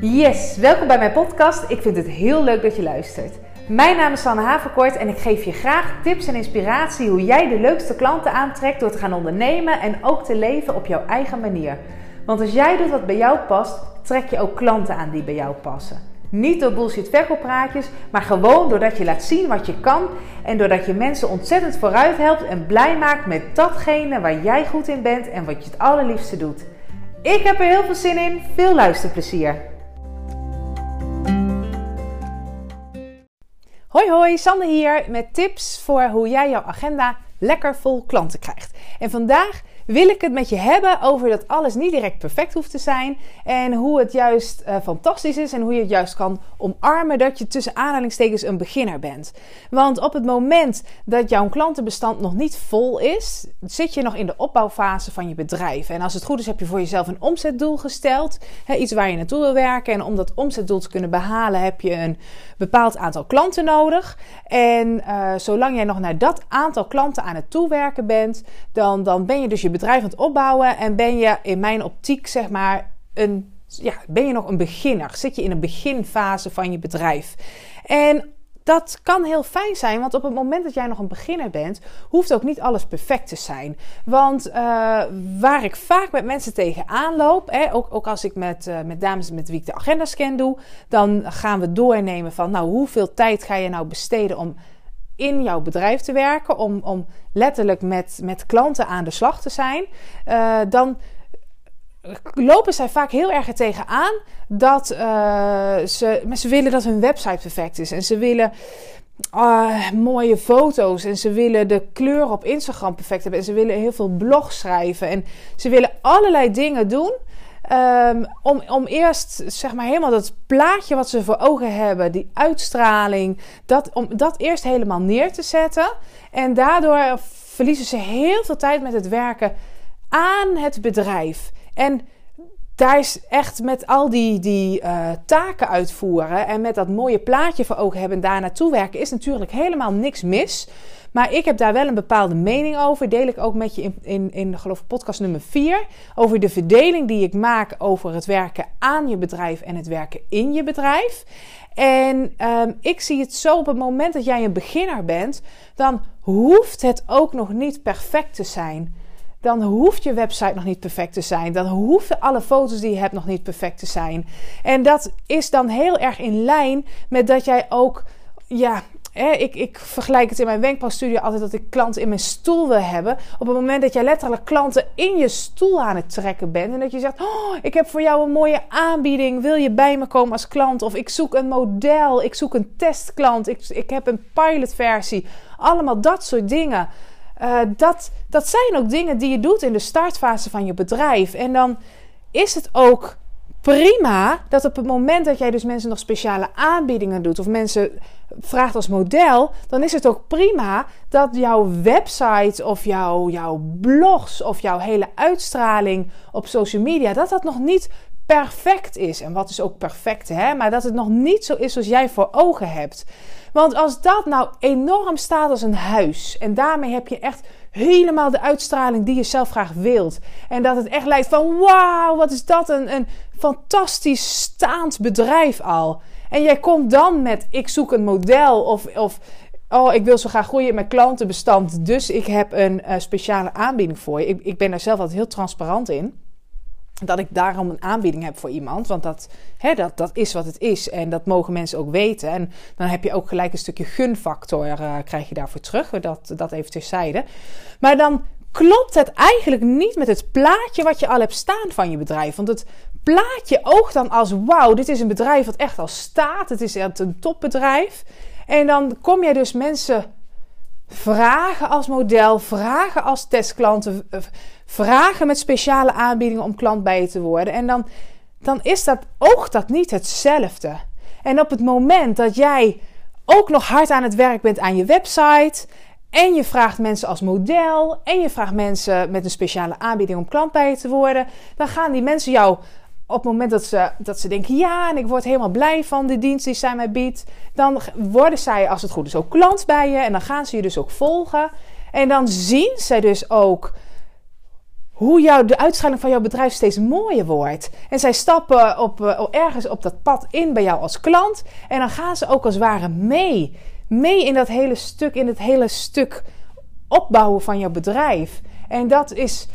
Yes, welkom bij mijn podcast. Ik vind het heel leuk dat je luistert. Mijn naam is Sanne Haverkort en ik geef je graag tips en inspiratie hoe jij de leukste klanten aantrekt door te gaan ondernemen en ook te leven op jouw eigen manier. Want als jij doet wat bij jou past, trek je ook klanten aan die bij jou passen. Niet door bullshit verkooppraatjes, maar gewoon doordat je laat zien wat je kan en doordat je mensen ontzettend vooruit helpt en blij maakt met datgene waar jij goed in bent en wat je het allerliefste doet. Ik heb er heel veel zin in. Veel luisterplezier. Hoi hoi, Sanne hier met tips voor hoe jij jouw agenda lekker vol klanten krijgt. En vandaag wil ik het met je hebben over dat alles niet direct perfect hoeft te zijn. En hoe het juist uh, fantastisch is en hoe je het juist kan omarmen dat je tussen aanhalingstekens een beginner bent. Want op het moment dat jouw klantenbestand nog niet vol is, zit je nog in de opbouwfase van je bedrijf. En als het goed is, heb je voor jezelf een omzetdoel gesteld. Hè, iets waar je naartoe wil werken. En om dat omzetdoel te kunnen behalen, heb je een bepaald aantal klanten nodig. En uh, zolang jij nog naar dat aantal klanten aan het toewerken bent, dan, dan ben je dus je bedrijf aan het opbouwen en ben je in mijn optiek zeg maar een ja, ben je nog een beginner? Zit je in een beginfase van je bedrijf? En dat kan heel fijn zijn, want op het moment dat jij nog een beginner bent, hoeft ook niet alles perfect te zijn. Want uh, waar ik vaak met mensen tegenaan loop, hè, ook, ook als ik met, uh, met dames met wie ik de agenda scan doe, dan gaan we doornemen van, nou, hoeveel tijd ga je nou besteden om in jouw bedrijf te werken, om, om letterlijk met, met klanten aan de slag te zijn, uh, dan lopen zij vaak heel erg er tegenaan dat uh, ze, ze willen dat hun website perfect is. En ze willen uh, mooie foto's. En ze willen de kleur op Instagram perfect hebben. En ze willen heel veel blogs schrijven. En ze willen allerlei dingen doen. Um, om, om eerst zeg maar helemaal dat plaatje wat ze voor ogen hebben, die uitstraling, dat, om dat eerst helemaal neer te zetten. En daardoor verliezen ze heel veel tijd met het werken aan het bedrijf. En is echt met al die, die uh, taken uitvoeren en met dat mooie plaatje voor ogen hebben en daar naartoe werken, is natuurlijk helemaal niks mis. Maar ik heb daar wel een bepaalde mening over. Deel ik ook met je in, in, in geloof ik, podcast nummer 4. Over de verdeling die ik maak over het werken aan je bedrijf en het werken in je bedrijf. En um, ik zie het zo op het moment dat jij een beginner bent, dan hoeft het ook nog niet perfect te zijn dan hoeft je website nog niet perfect te zijn. Dan hoeven alle foto's die je hebt nog niet perfect te zijn. En dat is dan heel erg in lijn met dat jij ook, ja, Hè, ik, ik, vergelijk het in mijn wenkbrauwstudio altijd dat ik klanten in mijn stoel wil hebben. Op het moment dat jij letterlijk klanten in je stoel aan het trekken bent. En dat je zegt: oh, Ik heb voor jou een mooie aanbieding. Wil je bij me komen als klant? Of ik zoek een model. Ik zoek een testklant. Ik, ik heb een pilotversie. Allemaal dat soort dingen. Uh, dat, dat zijn ook dingen die je doet in de startfase van je bedrijf. En dan is het ook prima dat op het moment dat jij dus mensen nog speciale aanbiedingen doet of mensen vraagt als model, dan is het ook prima dat jouw website of jouw, jouw blogs of jouw hele uitstraling op social media, dat dat nog niet perfect is. En wat is ook perfect, hè? Maar dat het nog niet zo is zoals jij voor ogen hebt. Want als dat nou enorm staat als een huis en daarmee heb je echt helemaal de uitstraling die je zelf graag wilt. En dat het echt lijkt van wauw, wat is dat een, een fantastisch staand bedrijf al. En jij komt dan met ik zoek een model of, of oh ik wil zo graag groeien in mijn klantenbestand. Dus ik heb een uh, speciale aanbieding voor je. Ik, ik ben daar zelf altijd heel transparant in dat ik daarom een aanbieding heb voor iemand. Want dat, hè, dat, dat is wat het is. En dat mogen mensen ook weten. En dan heb je ook gelijk een stukje gunfactor uh, krijg je daarvoor terug. Dat, dat even terzijde. Maar dan klopt het eigenlijk niet met het plaatje wat je al hebt staan van je bedrijf. Want het plaatje oogt dan als wauw, dit is een bedrijf wat echt al staat. Het is een topbedrijf. En dan kom jij dus mensen vragen als model, vragen als testklanten, vragen met speciale aanbiedingen om klant bij je te worden. En dan, dan is dat, oogt dat niet hetzelfde. En op het moment dat jij ook nog hard aan het werk bent aan je website. En je vraagt mensen als model. En je vraagt mensen met een speciale aanbieding om klant bij je te worden. Dan gaan die mensen jou op het moment dat ze, dat ze denken: ja, en ik word helemaal blij van de dienst die zij mij biedt. Dan worden zij, als het goed is, ook klant bij je. En dan gaan ze je dus ook volgen. En dan zien zij dus ook hoe jouw, de uitstraling van jouw bedrijf steeds mooier wordt. En zij stappen op, uh, ergens op dat pad in bij jou als klant. En dan gaan ze ook als ware mee. Mee in dat hele stuk, in het hele stuk opbouwen van jouw bedrijf. En dat is,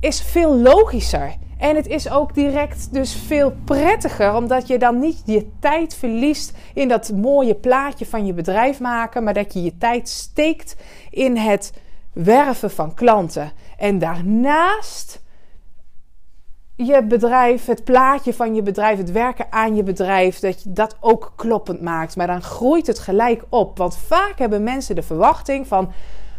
is veel logischer. En het is ook direct dus veel prettiger, omdat je dan niet je tijd verliest in dat mooie plaatje van je bedrijf maken, maar dat je je tijd steekt in het werven van klanten. En daarnaast je bedrijf, het plaatje van je bedrijf, het werken aan je bedrijf, dat je dat ook kloppend maakt. Maar dan groeit het gelijk op. Want vaak hebben mensen de verwachting van,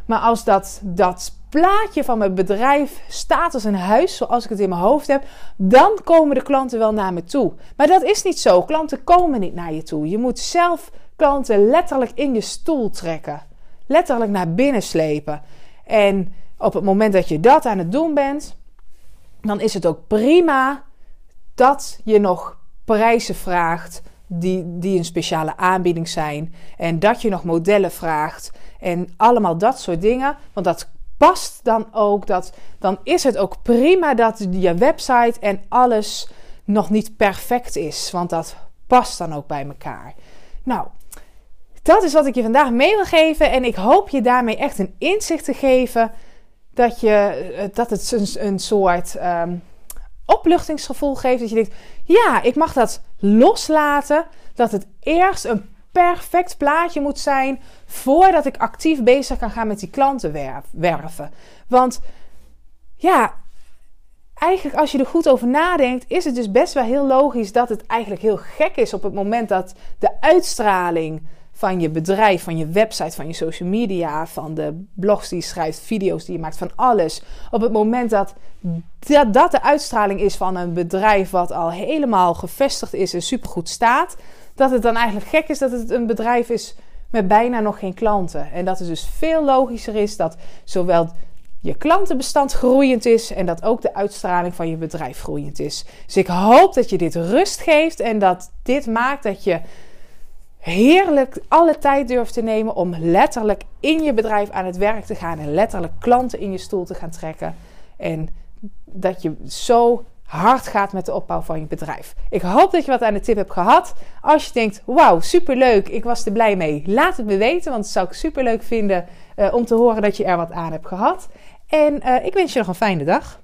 maar als dat, dat plaatje van mijn bedrijf staat als een huis, zoals ik het in mijn hoofd heb, dan komen de klanten wel naar me toe. Maar dat is niet zo. Klanten komen niet naar je toe. Je moet zelf klanten letterlijk in je stoel trekken. Letterlijk naar binnen slepen. En op het moment dat je dat aan het doen bent, dan is het ook prima dat je nog prijzen vraagt die, die een speciale aanbieding zijn. En dat je nog modellen vraagt. En allemaal dat soort dingen. Want dat past dan ook. Dat, dan is het ook prima dat je website en alles nog niet perfect is. Want dat past dan ook bij elkaar. Nou, dat is wat ik je vandaag mee wil geven. En ik hoop je daarmee echt een inzicht te geven. Dat, je, eh, dat het een, soort um, opluchtingsgevoel geeft. Dat je denkt: ja, ik mag dat loslaten. Dat het eerst een perfect plaatje moet zijn voordat ik actief bezig kan gaan met die klanten werven. Want ja, eigenlijk als je er goed over nadenkt, is het dus best wel heel logisch dat het eigenlijk heel gek is op het moment dat de uitstraling van je bedrijf, van je website, van je social media, van de blogs die je schrijft, video's die je maakt, van alles. Op het moment dat dat, dat de uitstraling is van een bedrijf wat al helemaal gevestigd is en supergoed staat, dat het dan eigenlijk gek is dat het een bedrijf is met bijna nog geen klanten. En dat het dus veel logischer is dat zowel je klantenbestand groeiend is en dat ook de uitstraling van je bedrijf groeiend is. Dus ik hoop dat je dit rust geeft en dat dit maakt dat je heerlijk alle tijd durft te nemen om letterlijk in je bedrijf aan het werk te gaan en letterlijk klanten in je stoel te gaan trekken. En dat je zo hard gaat met de opbouw van je bedrijf. Ik hoop dat je wat aan de tip hebt gehad. Als je denkt, wauw, superleuk, ik was er blij mee. Laat het me weten, want het zou ik superleuk vinden uh, om te horen dat je er wat aan hebt gehad. En uh, ik wens je nog een fijne dag.